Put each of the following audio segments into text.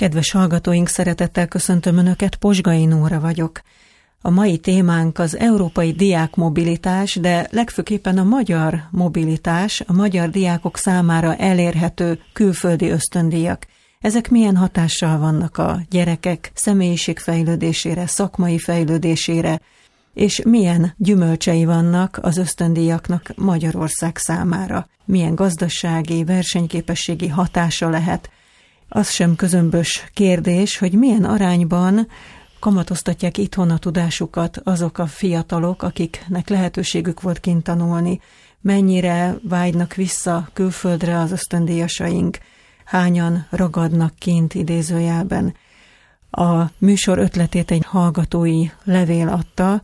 Kedves hallgatóink, szeretettel köszöntöm Önöket, Posgai Nóra vagyok. A mai témánk az európai diák mobilitás, de legfőképpen a magyar mobilitás, a magyar diákok számára elérhető külföldi ösztöndíjak. Ezek milyen hatással vannak a gyerekek személyiségfejlődésére, szakmai fejlődésére, és milyen gyümölcsei vannak az ösztöndíjaknak Magyarország számára, milyen gazdasági, versenyképességi hatása lehet. Az sem közömbös kérdés, hogy milyen arányban kamatoztatják itthon a tudásukat azok a fiatalok, akiknek lehetőségük volt kint tanulni, mennyire vágynak vissza külföldre az ösztöndíjasaink, hányan ragadnak kint idézőjelben. A műsor ötletét egy hallgatói levél adta,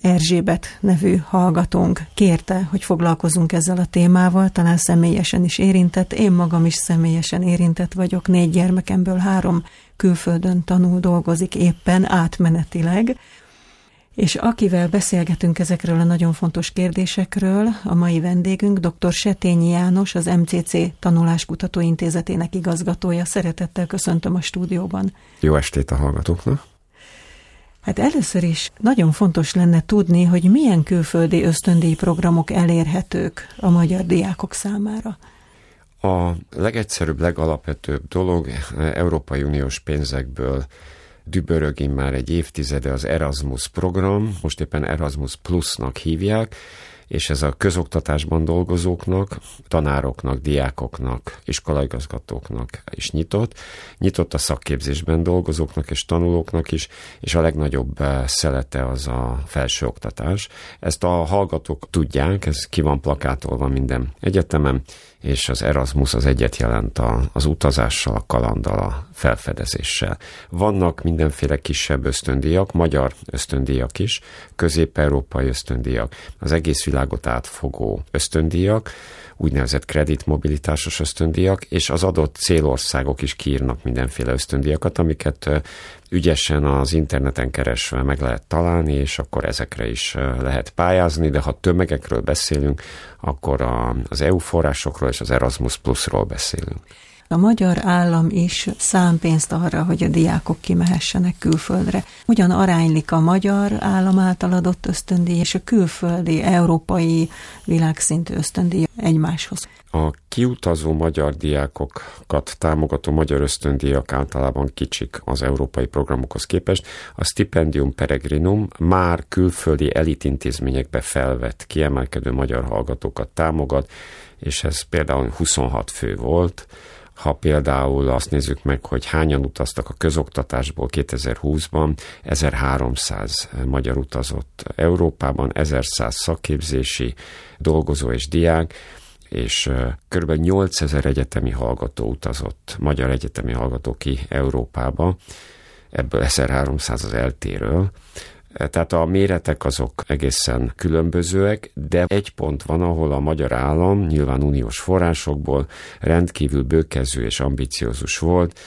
Erzsébet nevű hallgatónk kérte, hogy foglalkozunk ezzel a témával, talán személyesen is érintett, én magam is személyesen érintett vagyok, négy gyermekemből három külföldön tanul, dolgozik éppen átmenetileg, és akivel beszélgetünk ezekről a nagyon fontos kérdésekről, a mai vendégünk dr. Setényi János, az MCC Tanuláskutató Intézetének igazgatója. Szeretettel köszöntöm a stúdióban. Jó estét a hallgatóknak! Hát először is nagyon fontos lenne tudni, hogy milyen külföldi ösztöndíj programok elérhetők a magyar diákok számára. A legegyszerűbb, legalapvetőbb dolog Európai Uniós pénzekből dübörög már egy évtizede az Erasmus program, most éppen Erasmus Plusnak hívják, és ez a közoktatásban dolgozóknak, tanároknak, diákoknak, iskolaigazgatóknak is nyitott. Nyitott a szakképzésben dolgozóknak és tanulóknak is, és a legnagyobb eh, szelete az a felsőoktatás. Ezt a hallgatók tudják, ez ki van plakátolva minden egyetemen, és az Erasmus az egyet jelent a, az utazással, a kalanddal, a felfedezéssel. Vannak mindenféle kisebb ösztöndíjak, magyar ösztöndíjak is, közép-európai ösztöndíjak, az egész világot átfogó ösztöndíjak, úgynevezett kreditmobilitásos ösztöndíjak, és az adott célországok is kiírnak mindenféle ösztöndíjakat, amiket ügyesen az interneten keresve meg lehet találni, és akkor ezekre is lehet pályázni, de ha tömegekről beszélünk, akkor az EU forrásokról és az Erasmus Plusról beszélünk. A magyar állam is szám pénzt arra, hogy a diákok kimehessenek külföldre. Ugyan aránylik a magyar állam által adott ösztöndíj és a külföldi, európai világszintű ösztöndíj egymáshoz. A kiutazó magyar diákokat támogató magyar ösztöndíjak általában kicsik az európai programokhoz képest. A Stipendium Peregrinum már külföldi elitintézményekbe felvett kiemelkedő magyar hallgatókat támogat, és ez például 26 fő volt, ha például azt nézzük meg, hogy hányan utaztak a közoktatásból 2020-ban, 1300 magyar utazott Európában, 1100 szakképzési dolgozó és diák, és kb. 8000 egyetemi hallgató utazott, magyar egyetemi hallgató ki Európába, ebből 1300 az eltéről, tehát a méretek azok egészen különbözőek, de egy pont van, ahol a magyar állam nyilván uniós forrásokból rendkívül bőkező és ambiciózus volt,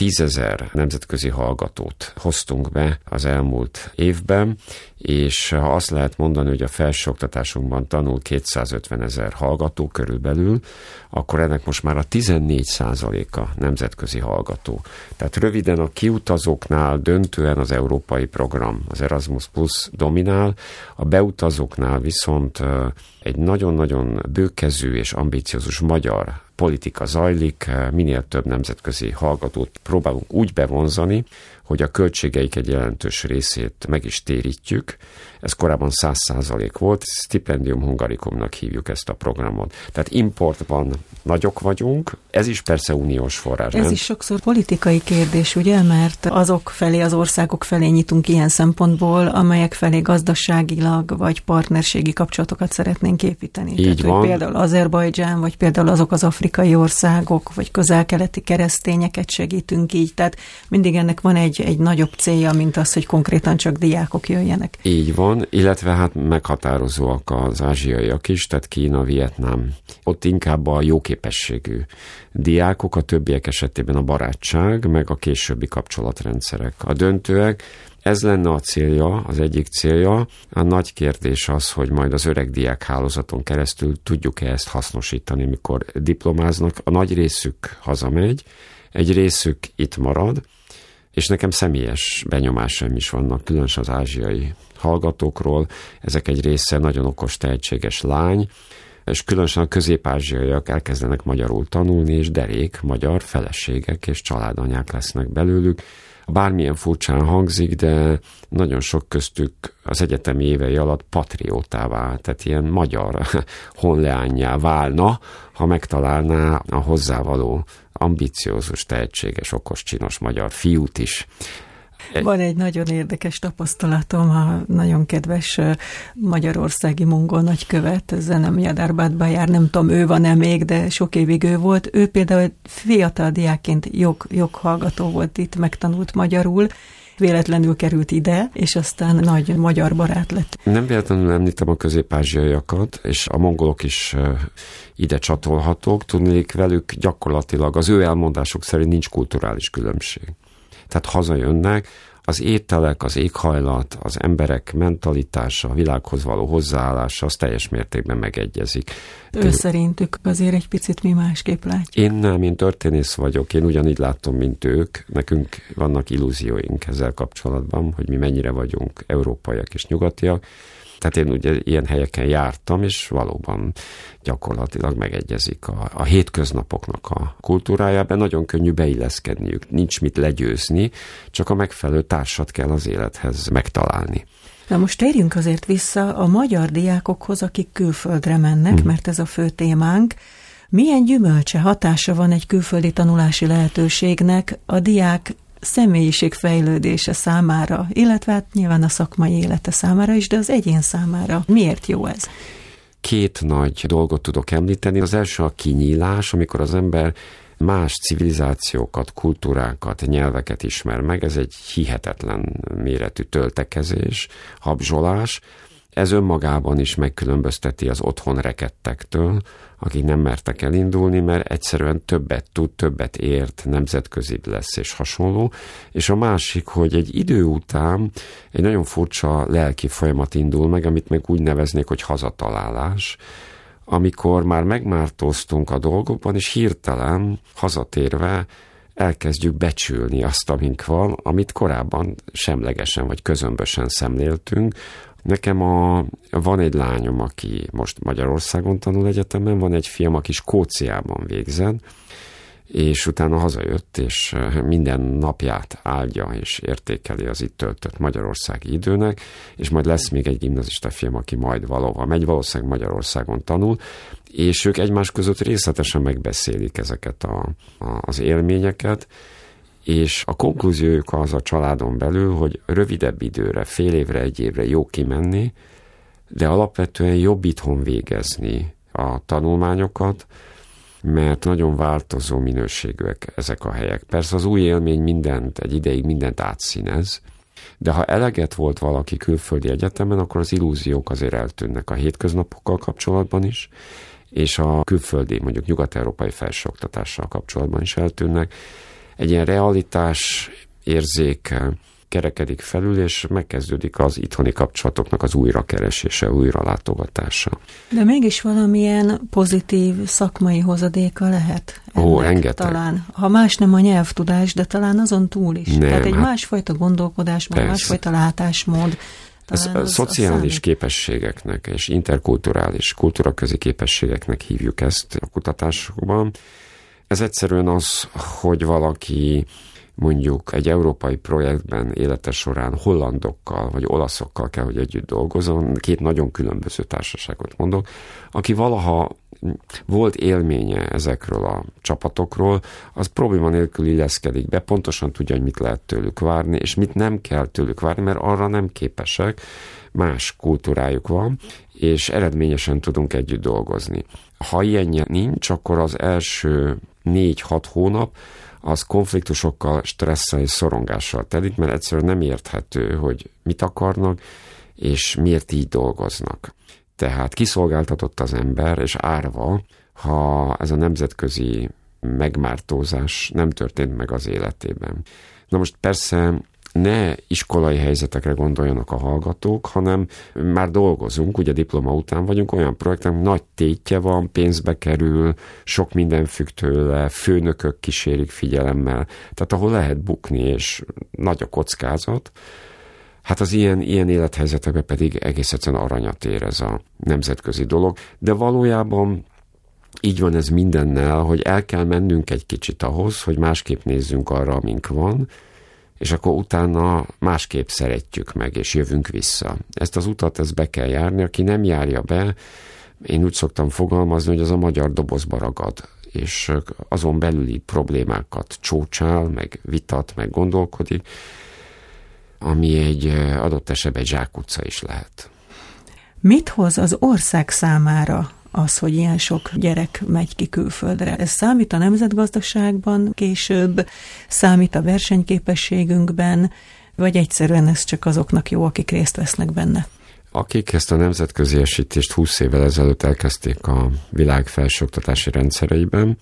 tízezer nemzetközi hallgatót hoztunk be az elmúlt évben, és ha azt lehet mondani, hogy a felsőoktatásunkban tanul 250 ezer hallgató körülbelül, akkor ennek most már a 14 százaléka nemzetközi hallgató. Tehát röviden a kiutazóknál döntően az európai program, az Erasmus Plus dominál, a beutazóknál viszont egy nagyon-nagyon bőkezű és ambiciózus magyar politika zajlik, minél több nemzetközi hallgatót próbálunk úgy bevonzani, hogy a költségeik egy jelentős részét meg is térítjük. Ez korábban 100% volt, Stipendium Hungaricumnak hívjuk ezt a programot. Tehát importban nagyok vagyunk, ez is persze uniós forrás. Ez nem? is sokszor politikai kérdés, ugye, mert azok felé, az országok felé nyitunk ilyen szempontból, amelyek felé gazdaságilag vagy partnerségi kapcsolatokat szeretnénk építeni. Így Tehát, van. Például Azerbajdzsán, vagy például azok az afrikai országok, vagy közel-keleti keresztényeket segítünk így. Tehát mindig ennek van egy, egy nagyobb célja, mint az, hogy konkrétan csak diákok jöjjenek. Így van, illetve hát meghatározóak az ázsiaiak is, tehát Kína, Vietnám. Ott inkább a jóképességű diákok, a többiek esetében a barátság, meg a későbbi kapcsolatrendszerek a döntőek. Ez lenne a célja, az egyik célja. A nagy kérdés az, hogy majd az öreg diák hálózaton keresztül tudjuk-e ezt hasznosítani, mikor diplomáznak. A nagy részük hazamegy, Egy részük itt marad, és nekem személyes benyomásaim is vannak, különösen az ázsiai hallgatókról. Ezek egy része nagyon okos, tehetséges lány, és különösen a közép-ázsiaiak elkezdenek magyarul tanulni, és derék magyar feleségek és családanyák lesznek belőlük. Bármilyen furcsán hangzik, de nagyon sok köztük az egyetemi évei alatt patriótává, tehát ilyen magyar honleányjá válna, ha megtalálná a hozzávaló ambiciózus, tehetséges, okos, csinos magyar fiút is. Van egy nagyon érdekes tapasztalatom, a nagyon kedves magyarországi mongol nagykövet, Zenem Jadárbátba jár, nem tudom, ő van-e még, de sok évig ő volt. Ő például fiatal diákként jog, joghallgató volt itt, megtanult magyarul, véletlenül került ide, és aztán nagy magyar barát lett. Nem véletlenül említem a közép-ázsiaiakat, és a mongolok is ide csatolhatók, tudnék velük gyakorlatilag az ő elmondásuk szerint nincs kulturális különbség. Tehát hazajönnek, az ételek, az éghajlat, az emberek mentalitása, a világhoz való hozzáállása, az teljes mértékben megegyezik. Ő De, szerintük azért egy picit mi másképp látjuk. Én nem, én történész vagyok, én ugyanígy látom, mint ők. Nekünk vannak illúzióink ezzel kapcsolatban, hogy mi mennyire vagyunk európaiak és nyugatiak tehát én ugye ilyen helyeken jártam, és valóban gyakorlatilag megegyezik a, a hétköznapoknak a kultúrájában, nagyon könnyű beilleszkedniük, nincs mit legyőzni, csak a megfelelő társat kell az élethez megtalálni. Na most térjünk azért vissza a magyar diákokhoz, akik külföldre mennek, hmm. mert ez a fő témánk. Milyen gyümölcse, hatása van egy külföldi tanulási lehetőségnek a diák személyiség fejlődése számára, illetve hát nyilván a szakmai élete számára is, de az egyén számára. Miért jó ez? Két nagy dolgot tudok említeni. Az első a kinyílás, amikor az ember más civilizációkat, kultúrákat, nyelveket ismer meg. Ez egy hihetetlen méretű töltekezés, habzsolás. Ez önmagában is megkülönbözteti az otthon rekettektől, akik nem mertek elindulni, mert egyszerűen többet tud, többet ért, nemzetközi lesz és hasonló. És a másik, hogy egy idő után egy nagyon furcsa lelki folyamat indul meg, amit meg úgy neveznék, hogy hazatalálás, amikor már megmártóztunk a dolgokban, és hirtelen hazatérve elkezdjük becsülni azt, amink van, amit korábban semlegesen vagy közömbösen szemléltünk, Nekem a, van egy lányom, aki most Magyarországon tanul egyetemen, van egy fiam, aki Skóciában végzett, és utána hazajött, és minden napját áldja és értékeli az itt töltött magyarországi időnek, és majd lesz még egy gimnazista fiam, aki majd valóban megy, valószínűleg Magyarországon tanul, és ők egymás között részletesen megbeszélik ezeket a, a, az élményeket, és a konklúziójuk az a családon belül, hogy rövidebb időre, fél évre, egy évre jó kimenni, de alapvetően jobb itthon végezni a tanulmányokat, mert nagyon változó minőségűek ezek a helyek. Persze az új élmény mindent, egy ideig mindent átszínez, de ha eleget volt valaki külföldi egyetemen, akkor az illúziók azért eltűnnek a hétköznapokkal kapcsolatban is, és a külföldi, mondjuk nyugat-európai felsőoktatással kapcsolatban is eltűnnek, egy ilyen realitás érzéke kerekedik felül, és megkezdődik az itthoni kapcsolatoknak az újrakeresése, újralátogatása. De mégis valamilyen pozitív szakmai hozadéka lehet? Ó, rengeteg. Talán, ha más nem a nyelvtudás, de talán azon túl is. Nem, Tehát egy hát másfajta gondolkodás, vagy másfajta látásmód. Ez a szociális az képességeknek és interkulturális, kultúraközi képességeknek hívjuk ezt a kutatásokban. Ez egyszerűen az, hogy valaki mondjuk egy európai projektben élete során hollandokkal vagy olaszokkal kell, hogy együtt dolgozom, két nagyon különböző társaságot mondok, aki valaha volt élménye ezekről a csapatokról, az probléma nélkül illeszkedik be, pontosan tudja, hogy mit lehet tőlük várni, és mit nem kell tőlük várni, mert arra nem képesek, más kultúrájuk van, és eredményesen tudunk együtt dolgozni. Ha ilyen nincs, akkor az első négy-hat hónap az konfliktusokkal, stresszel és szorongással telik, mert egyszerűen nem érthető, hogy mit akarnak, és miért így dolgoznak. Tehát kiszolgáltatott az ember, és árva, ha ez a nemzetközi megmártózás nem történt meg az életében. Na most persze ne iskolai helyzetekre gondoljanak a hallgatók, hanem már dolgozunk, ugye diploma után vagyunk, olyan projektek, nagy tétje van, pénzbe kerül, sok minden függ tőle, főnökök kísérik figyelemmel, tehát ahol lehet bukni, és nagy a kockázat, Hát az ilyen, ilyen élethelyzetekben pedig egész egyszerűen aranyat ér ez a nemzetközi dolog, de valójában így van ez mindennel, hogy el kell mennünk egy kicsit ahhoz, hogy másképp nézzünk arra, amink van, és akkor utána másképp szeretjük meg, és jövünk vissza. Ezt az utat, ezt be kell járni, aki nem járja be, én úgy szoktam fogalmazni, hogy az a magyar dobozba ragad, és azon belüli problémákat csócsál, meg vitat, meg gondolkodik, ami egy adott esetben egy zsákutca is lehet. Mit hoz az ország számára az, hogy ilyen sok gyerek megy ki külföldre. Ez számít a nemzetgazdaságban később, számít a versenyképességünkben, vagy egyszerűen ez csak azoknak jó, akik részt vesznek benne? Akik ezt a nemzetközi esítést 20 évvel ezelőtt elkezdték a világ felsőoktatási rendszereiben,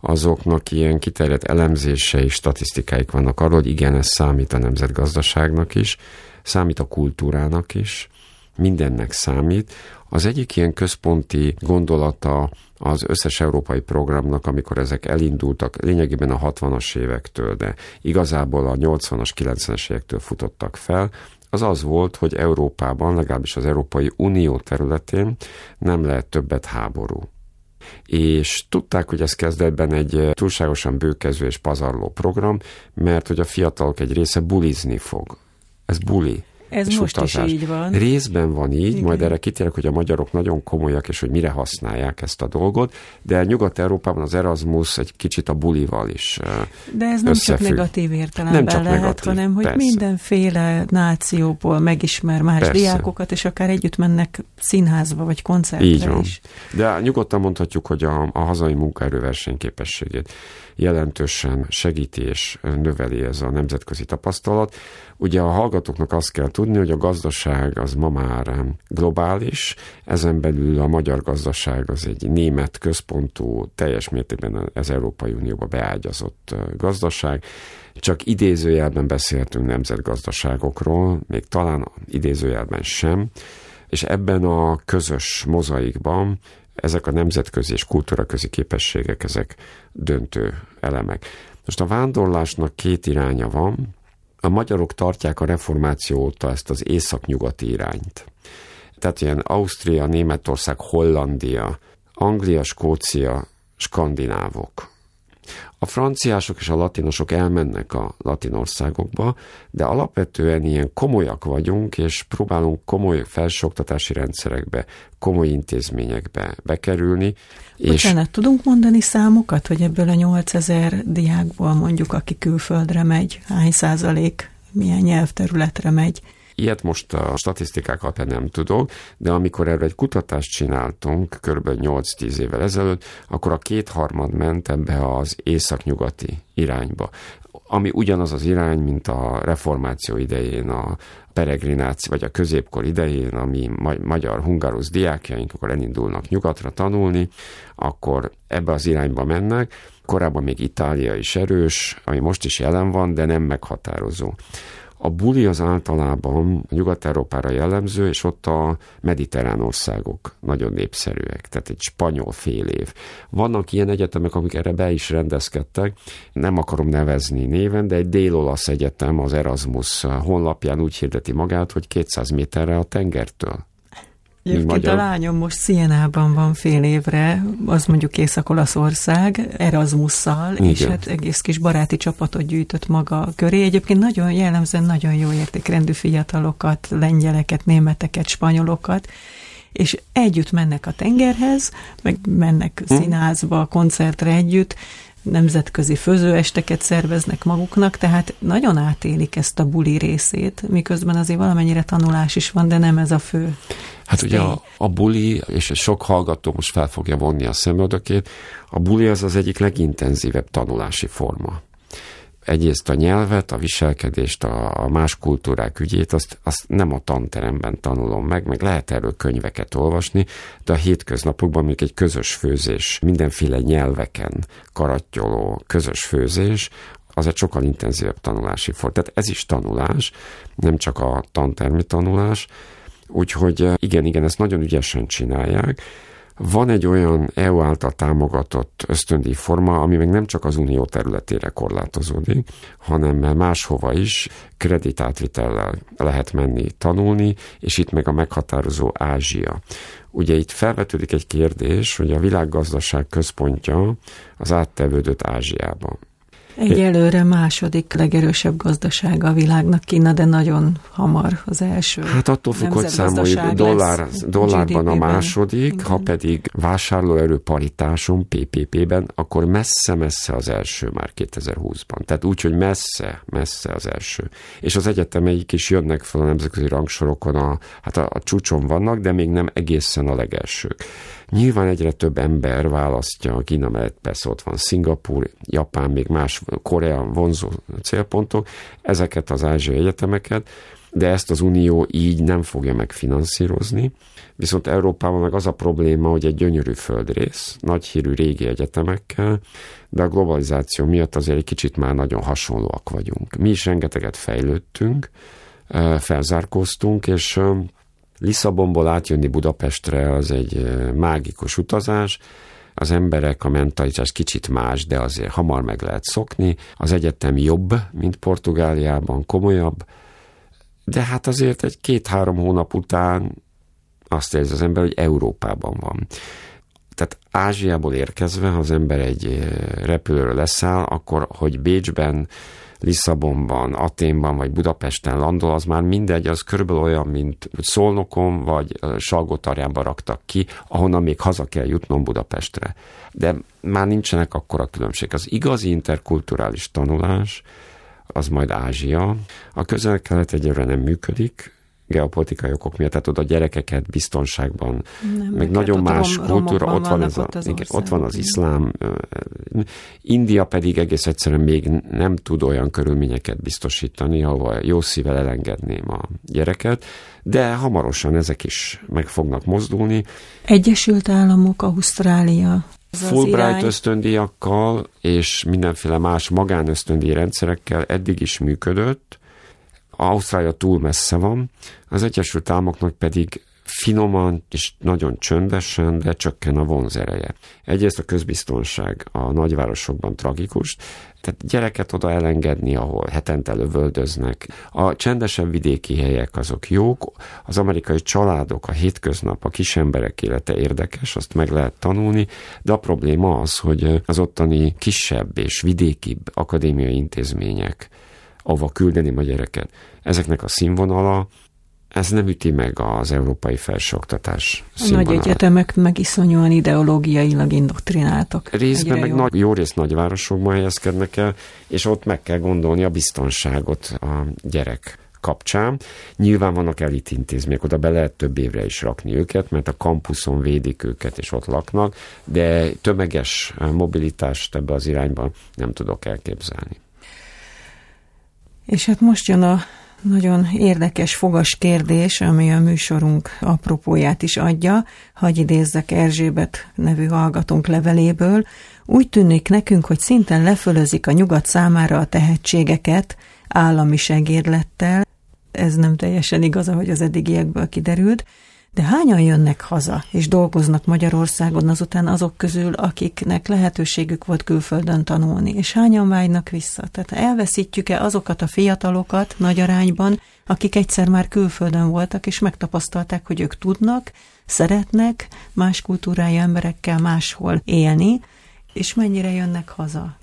azoknak ilyen kiterjedt elemzései, statisztikáik vannak arról, hogy igen, ez számít a nemzetgazdaságnak is, számít a kultúrának is, mindennek számít. Az egyik ilyen központi gondolata az összes európai programnak, amikor ezek elindultak, lényegében a 60-as évektől, de igazából a 80-as, 90-es évektől futottak fel, az az volt, hogy Európában, legalábbis az Európai Unió területén nem lehet többet háború. És tudták, hogy ez kezdetben egy túlságosan bőkező és pazarló program, mert hogy a fiatalok egy része bulizni fog. Ez buli. Ez és most utazás. is így van. Részben van így, Igen. majd erre kitérek, hogy a magyarok nagyon komolyak, és hogy mire használják ezt a dolgot, de Nyugat-Európában az Erasmus egy kicsit a bulival is De ez nem összefügg. csak negatív értelemben nem csak lehet, negatív, hanem hogy persze. mindenféle nációból megismer más persze. diákokat, és akár együtt mennek színházba vagy koncertre így van. is. De nyugodtan mondhatjuk, hogy a, a hazai munkaerő versenyképességét jelentősen segíti és növeli ez a nemzetközi tapasztalat. Ugye a hallgatóknak azt kell tudni, hogy a gazdaság az ma már globális, ezen belül a magyar gazdaság az egy német központú, teljes mértékben az Európai Unióba beágyazott gazdaság, csak idézőjelben beszéltünk nemzetgazdaságokról, még talán idézőjelben sem, és ebben a közös mozaikban ezek a nemzetközi és kultúraközi képességek, ezek döntő elemek. Most a vándorlásnak két iránya van. A magyarok tartják a reformáció óta ezt az észak-nyugati irányt. Tehát ilyen Ausztria, Németország, Hollandia, Anglia, Skócia, skandinávok. A franciások és a latinosok elmennek a latin országokba, de alapvetően ilyen komolyak vagyunk, és próbálunk komoly felsőoktatási rendszerekbe, komoly intézményekbe bekerülni. Bocsánat, és... tudunk mondani számokat, hogy ebből a 8000 diákból mondjuk, aki külföldre megy, hány százalék milyen nyelvterületre megy? Ilyet most a statisztikák alapján nem tudok, de amikor erre egy kutatást csináltunk, kb. 8-10 évvel ezelőtt, akkor a kétharmad ment ebbe az északnyugati irányba ami ugyanaz az irány, mint a reformáció idején, a peregrináció, vagy a középkor idején, ami magyar-hungarusz diákjaink, akkor elindulnak nyugatra tanulni, akkor ebbe az irányba mennek. Korábban még Itália is erős, ami most is jelen van, de nem meghatározó. A buli az általában Nyugat-Európára jellemző, és ott a mediterrán országok nagyon népszerűek, tehát egy spanyol fél év. Vannak ilyen egyetemek, amik erre be is rendezkedtek, nem akarom nevezni néven, de egy dél-olasz egyetem az Erasmus honlapján úgy hirdeti magát, hogy 200 méterre a tengertől. Egyébként a lányom most Szienában van fél évre, az mondjuk Észak-Olaszország, Erasmusszal, Igen. és hát egész kis baráti csapatot gyűjtött maga köré. Egyébként nagyon jellemzően nagyon jó értékrendű fiatalokat, lengyeleket, németeket, spanyolokat, és együtt mennek a tengerhez, meg mennek hm. színházba, koncertre együtt, nemzetközi főzőesteket szerveznek maguknak, tehát nagyon átélik ezt a buli részét, miközben azért valamennyire tanulás is van, de nem ez a fő. Hát ugye a, a buli, és sok hallgató most fel fogja vonni a szemöldökét, a buli az az egyik legintenzívebb tanulási forma egyrészt a nyelvet, a viselkedést, a, a más kultúrák ügyét, azt, azt nem a tanteremben tanulom meg, meg lehet erről könyveket olvasni, de a hétköznapokban még egy közös főzés, mindenféle nyelveken karattyoló közös főzés, az egy sokkal intenzívebb tanulási forma. Tehát ez is tanulás, nem csak a tantermi tanulás, úgyhogy igen, igen, ezt nagyon ügyesen csinálják, van egy olyan EU által támogatott ösztöndíj forma, ami meg nem csak az unió területére korlátozódik, hanem máshova is kreditátvitellel lehet menni tanulni, és itt meg a meghatározó Ázsia. Ugye itt felvetődik egy kérdés, hogy a világgazdaság központja az áttevődött Ázsiába. Egyelőre második legerősebb gazdasága a világnak Kína, de nagyon hamar az első. Hát attól függ, hogy számoljuk, dollár, dollárban a második, Igen. ha pedig vásárlóerő paritáson, PPP-ben, akkor messze-messze az első már 2020-ban. Tehát úgy, hogy messze, messze az első. És az egyetemeik is jönnek fel a nemzetközi rangsorokon, a, hát a, a csúcson vannak, de még nem egészen a legelsők. Nyilván egyre több ember választja a Kína mellett, persze ott van Szingapur, Japán, még más Korea vonzó célpontok, ezeket az ázsiai egyetemeket, de ezt az Unió így nem fogja megfinanszírozni. Viszont Európában meg az a probléma, hogy egy gyönyörű földrész, nagy hírű régi egyetemekkel, de a globalizáció miatt azért egy kicsit már nagyon hasonlóak vagyunk. Mi is rengeteget fejlődtünk, felzárkóztunk, és Lisszabonból átjönni Budapestre az egy mágikus utazás, az emberek, a mentalitás kicsit más, de azért hamar meg lehet szokni. Az egyetem jobb, mint Portugáliában, komolyabb, de hát azért egy két-három hónap után azt érzi az ember, hogy Európában van. Tehát Ázsiából érkezve, ha az ember egy repülőről leszáll, akkor, hogy Bécsben Lisszabonban, Aténban vagy Budapesten landol, az már mindegy, az körülbelül olyan, mint Szolnokon vagy Salgótarjánba raktak ki, ahonnan még haza kell jutnom Budapestre. De már nincsenek akkora különbség. Az igazi interkulturális tanulás, az majd Ázsia. A közel-kelet egyre nem működik, geopolitikai okok miatt, tehát oda a gyerekeket biztonságban, nem, meg nagyon más rom, kultúra, ott van, ez a, ott, igen, ott van az iszlám, India pedig egész egyszerűen még nem tud olyan körülményeket biztosítani, ahol jó szívvel elengedném a gyereket, de hamarosan ezek is meg fognak mozdulni. Egyesült Államok, Ausztrália, Fulbright ösztöndíjakkal és mindenféle más magánösztöndíj rendszerekkel eddig is működött, Ausztrália túl messze van, az Egyesült Államoknak pedig finoman és nagyon csöndesen, de csökken a vonzereje. Egyrészt a közbiztonság a nagyvárosokban tragikus, tehát gyereket oda elengedni, ahol hetente lövöldöznek. A csendesebb vidéki helyek azok jók, az amerikai családok, a hétköznap, a kisemberek élete érdekes, azt meg lehet tanulni, de a probléma az, hogy az ottani kisebb és vidékibb akadémiai intézmények ahova küldeni a gyereket. Ezeknek a színvonala, ez nem üti meg az európai felsőoktatás színvonalát. A nagy egyetemek meg iszonyúan ideológiailag indoktrináltak. Részben meg jó. Nagy, jó rész nagyvárosokban helyezkednek el, és ott meg kell gondolni a biztonságot a gyerek kapcsán. Nyilván vannak elitintézmények, oda be lehet több évre is rakni őket, mert a kampuszon védik őket, és ott laknak, de tömeges mobilitást ebbe az irányba nem tudok elképzelni. És hát most jön a nagyon érdekes fogas kérdés, ami a műsorunk apropóját is adja. Hagy idézzek Erzsébet nevű hallgatónk leveléből. Úgy tűnik nekünk, hogy szinten lefölözik a nyugat számára a tehetségeket állami segédlettel. Ez nem teljesen igaz, ahogy az eddigiekből kiderült, de hányan jönnek haza és dolgoznak Magyarországon azután azok közül, akiknek lehetőségük volt külföldön tanulni, és hányan vágynak vissza? Tehát elveszítjük-e azokat a fiatalokat nagy arányban, akik egyszer már külföldön voltak, és megtapasztalták, hogy ők tudnak, szeretnek más kultúrája emberekkel máshol élni, és mennyire jönnek haza?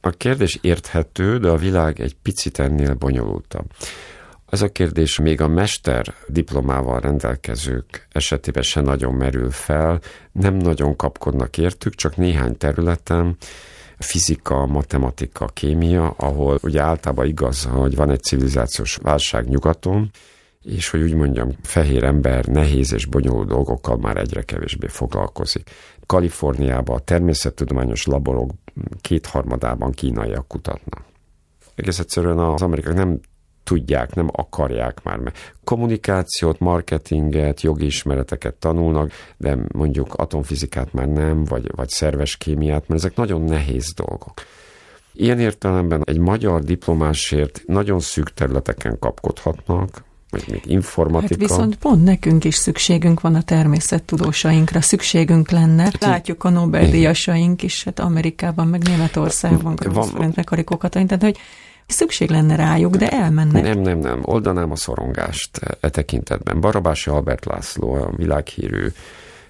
A kérdés érthető, de a világ egy picit ennél bonyolultabb. Ez a kérdés még a mester diplomával rendelkezők esetében se nagyon merül fel, nem nagyon kapkodnak értük, csak néhány területen, fizika, matematika, kémia, ahol ugye általában igaz, hogy van egy civilizációs válság nyugaton, és hogy úgy mondjam, fehér ember nehéz és bonyolult dolgokkal már egyre kevésbé foglalkozik. Kaliforniában a természettudományos laborok kétharmadában kínaiak kutatnak. Egész egyszerűen az amerikák nem tudják, nem akarják már. Mert kommunikációt, marketinget, jogi ismereteket tanulnak, de mondjuk atomfizikát már nem, vagy, vagy szerves kémiát, mert ezek nagyon nehéz dolgok. Ilyen értelemben egy magyar diplomásért nagyon szűk területeken kapkodhatnak, vagy még informatika. Hát viszont pont nekünk is szükségünk van a természettudósainkra, szükségünk lenne. Hát Látjuk a Nobel-díjasaink is, hát Amerikában, meg Németországban, van, Karikó Katalin, tehát hogy szükség lenne rájuk, de elmennek. Nem, nem, nem. Oldanám a szorongást e tekintetben. Barabási Albert László, a világhírű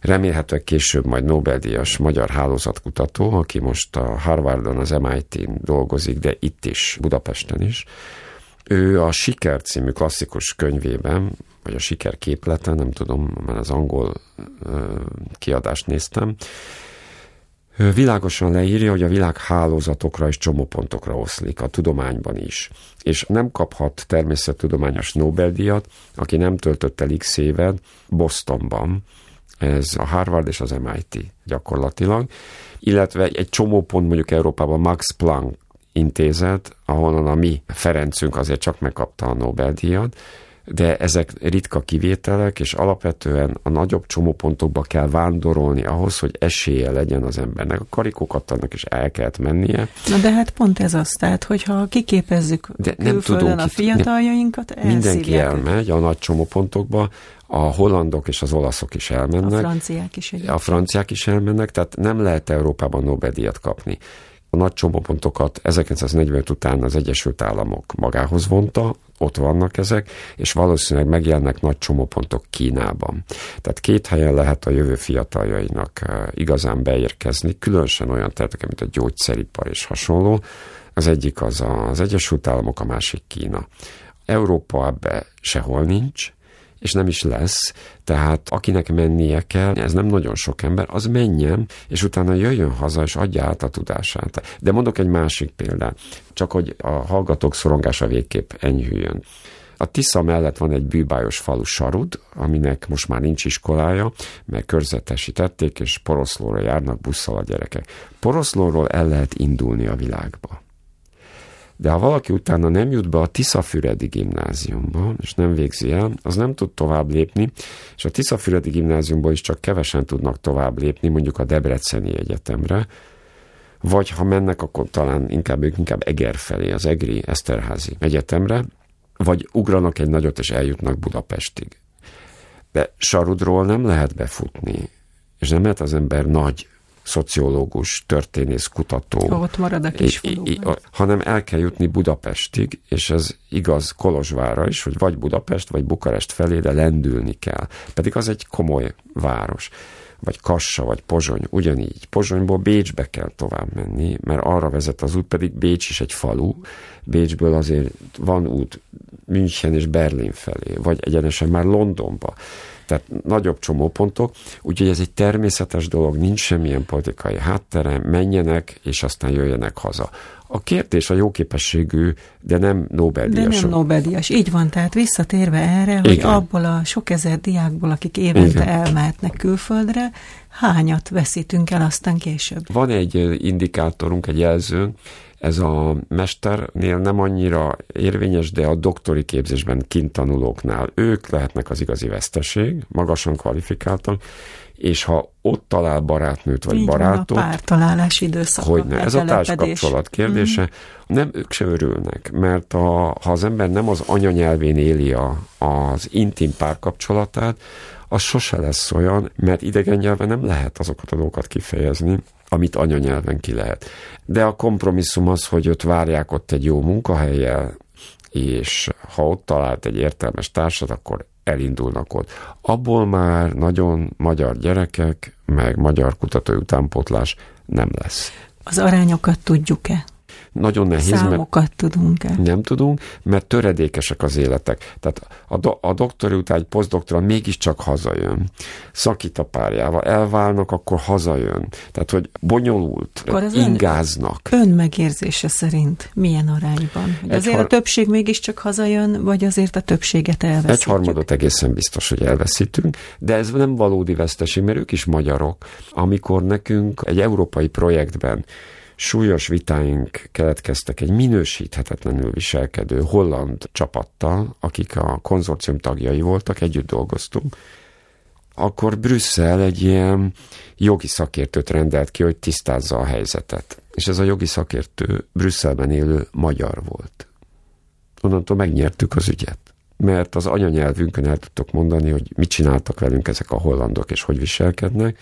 remélhetőleg később majd Nobel-díjas magyar hálózatkutató, aki most a Harvardon, az MIT-n dolgozik, de itt is, Budapesten is. Ő a Siker című klasszikus könyvében, vagy a Siker képlete, nem tudom, mert az angol kiadást néztem, világosan leírja, hogy a világ hálózatokra és csomópontokra oszlik, a tudományban is. És nem kaphat természettudományos Nobel-díjat, aki nem töltött el x évet Bostonban, ez a Harvard és az MIT gyakorlatilag, illetve egy csomópont mondjuk Európában Max Planck intézet, ahonnan a mi Ferencünk azért csak megkapta a Nobel-díjat, de ezek ritka kivételek, és alapvetően a nagyobb csomópontokba kell vándorolni ahhoz, hogy esélye legyen az embernek. A karikókat annak is el kellett mennie. Na de hát pont ez az, tehát hogyha kiképezzük de nem tudunk a fiataljainkat, Mindenki elmegy a nagy csomópontokba, a hollandok és az olaszok is elmennek. A franciák is. Egyébként. A franciák is elmennek, tehát nem lehet Európában Nobel-díjat kapni. A nagy csomópontokat 1945 után az Egyesült Államok magához vonta, ott vannak ezek, és valószínűleg megjelennek nagy csomópontok Kínában. Tehát két helyen lehet a jövő fiataljainak eh, igazán beérkezni, különösen olyan területeken, mint a gyógyszeripar és hasonló. Az egyik az az Egyesült Államok, a másik Kína. Európa ebbe sehol nincs, és nem is lesz, tehát akinek mennie kell, ez nem nagyon sok ember, az menjen, és utána jöjjön haza, és adja át a tudását. De mondok egy másik példát, csak hogy a hallgatók szorongása végképp enyhüljön. A Tisza mellett van egy bűbájos falu Sarud, aminek most már nincs iskolája, mert körzetesítették, és Poroszlóra járnak busszal a gyerekek. Poroszlóról el lehet indulni a világba de ha valaki utána nem jut be a Tiszafüredi gimnáziumba, és nem végzi el, az nem tud tovább lépni, és a Tiszafüredi gimnáziumból is csak kevesen tudnak tovább lépni, mondjuk a Debreceni Egyetemre, vagy ha mennek, akkor talán inkább ők inkább Eger felé, az Egri Eszterházi Egyetemre, vagy ugranak egy nagyot, és eljutnak Budapestig. De Sarudról nem lehet befutni, és nem lehet az ember nagy szociológus, történész, kutató. Ott marad a kis Hanem el kell jutni Budapestig, és ez igaz Kolozsvára is, hogy vagy Budapest, vagy Bukarest felé, de lendülni kell. Pedig az egy komoly város vagy Kassa, vagy Pozsony, ugyanígy. Pozsonyból Bécsbe kell tovább menni, mert arra vezet az út, pedig Bécs is egy falu. Bécsből azért van út München és Berlin felé, vagy egyenesen már Londonba tehát nagyobb csomópontok, úgyhogy ez egy természetes dolog, nincs semmilyen politikai háttere, menjenek, és aztán jöjjenek haza. A kérdés a jóképességű, de nem Nobel-díjas. De nem Nobel-díjas, így van, tehát visszatérve erre, hogy Igen. abból a sok ezer diákból, akik évente Igen. elmehetnek külföldre, hányat veszítünk el aztán később? Van egy indikátorunk, egy jelzőnk, ez a mesternél nem annyira érvényes, de a doktori képzésben kint tanulóknál ők lehetnek az igazi veszteség, magasan kvalifikáltak, és ha ott talál barátnőt vagy Így barátot... Van a pártalálás időszaka. Hogy ne, ez a társkapcsolat kérdése. Mm. Nem, ők se örülnek, mert a, ha az ember nem az anyanyelvén éli a, az intim párkapcsolatát, az sose lesz olyan, mert idegen nyelven nem lehet azokat a dolgokat kifejezni, amit anyanyelven ki lehet. De a kompromisszum az, hogy ott várják ott egy jó munkahelyel, és ha ott talált egy értelmes társat, akkor elindulnak ott. Abból már nagyon magyar gyerekek, meg magyar kutatói utánpótlás nem lesz. Az arányokat tudjuk-e? Nagyon nehéz. Számokat mert tudunk-e? Nem tudunk, mert töredékesek az életek. Tehát a, do, a doktori után egy posztdoktorán mégiscsak hazajön. Szakít a párjával, elválnak, akkor hazajön. Tehát, hogy bonyolult, akkor az ingáznak. Ön, ön megérzése szerint milyen arányban? Hogy azért har... a többség mégiscsak hazajön, vagy azért a többséget elveszítjük? Egy harmadot egészen biztos, hogy elveszítünk, de ez nem valódi veszteség, mert ők is magyarok. Amikor nekünk egy európai projektben súlyos vitáink keletkeztek egy minősíthetetlenül viselkedő holland csapattal, akik a konzorcium tagjai voltak, együtt dolgoztunk, akkor Brüsszel egy ilyen jogi szakértőt rendelt ki, hogy tisztázza a helyzetet. És ez a jogi szakértő Brüsszelben élő magyar volt. Onnantól megnyertük az ügyet mert az anyanyelvünkön el tudtok mondani, hogy mit csináltak velünk ezek a hollandok, és hogy viselkednek,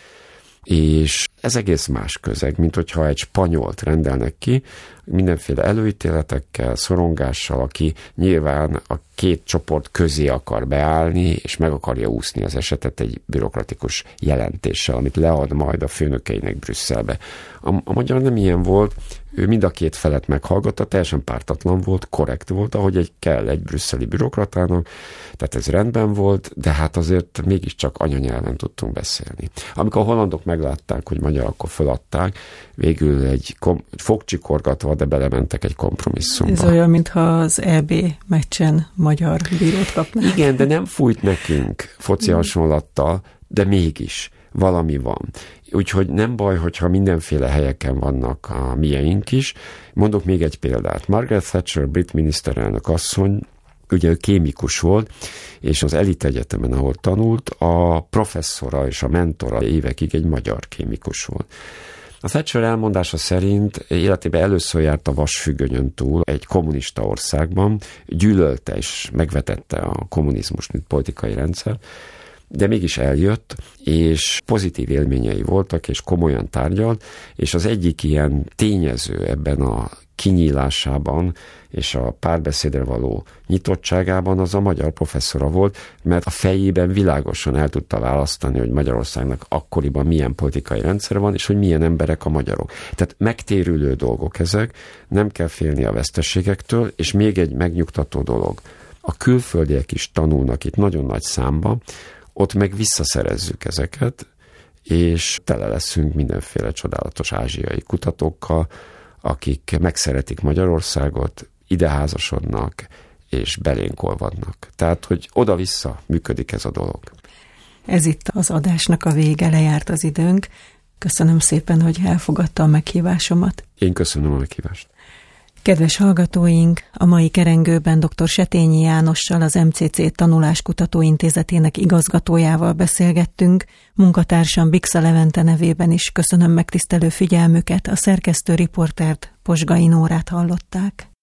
és ez egész más közeg, mint hogyha egy spanyolt rendelnek ki, mindenféle előítéletekkel, szorongással, aki nyilván a két csoport közé akar beállni, és meg akarja úszni az esetet egy bürokratikus jelentéssel, amit lead majd a főnökeinek Brüsszelbe. A, a magyar nem ilyen volt, ő mind a két felet meghallgatta, teljesen pártatlan volt, korrekt volt, ahogy egy kell egy brüsszeli bürokratának, tehát ez rendben volt, de hát azért mégiscsak anyanyelven tudtunk beszélni. Amikor a hollandok meglátták, hogy magyar, akkor feladták, végül egy kom- fogcsikorgatva, de belementek egy kompromisszumba. Ez olyan, mintha az EB meccsen magyar bírót kapnak. Igen, de nem fújt nekünk foci hasonlattal, de mégis valami van. Úgyhogy nem baj, hogyha mindenféle helyeken vannak a mieink is. Mondok még egy példát. Margaret Thatcher, brit miniszterelnök asszony, ugye ő kémikus volt, és az elit egyetemen, ahol tanult, a professzora és a mentora évekig egy magyar kémikus volt. A Thatcher elmondása szerint életében először járt a vasfüggönyön túl egy kommunista országban, gyűlölte és megvetette a kommunizmus, mint politikai rendszer, de mégis eljött, és pozitív élményei voltak, és komolyan tárgyalt, és az egyik ilyen tényező ebben a kinyílásában és a párbeszédre való nyitottságában az a magyar professzora volt, mert a fejében világosan el tudta választani, hogy Magyarországnak akkoriban milyen politikai rendszer van, és hogy milyen emberek a magyarok. Tehát megtérülő dolgok ezek, nem kell félni a veszteségektől, és még egy megnyugtató dolog. A külföldiek is tanulnak itt nagyon nagy számba, ott meg visszaszerezzük ezeket, és tele leszünk mindenféle csodálatos ázsiai kutatókkal, akik megszeretik Magyarországot, ideházasodnak, és belénk olvadnak. Tehát, hogy oda-vissza működik ez a dolog. Ez itt az adásnak a vége, lejárt az időnk. Köszönöm szépen, hogy elfogadta a meghívásomat. Én köszönöm a meghívást. Kedves hallgatóink, a mai kerengőben dr. Setényi Jánossal, az MCC Tanuláskutató Intézetének igazgatójával beszélgettünk, munkatársam Bixa Levente nevében is köszönöm megtisztelő figyelmüket, a szerkesztő riportert Posgai Nórát hallották.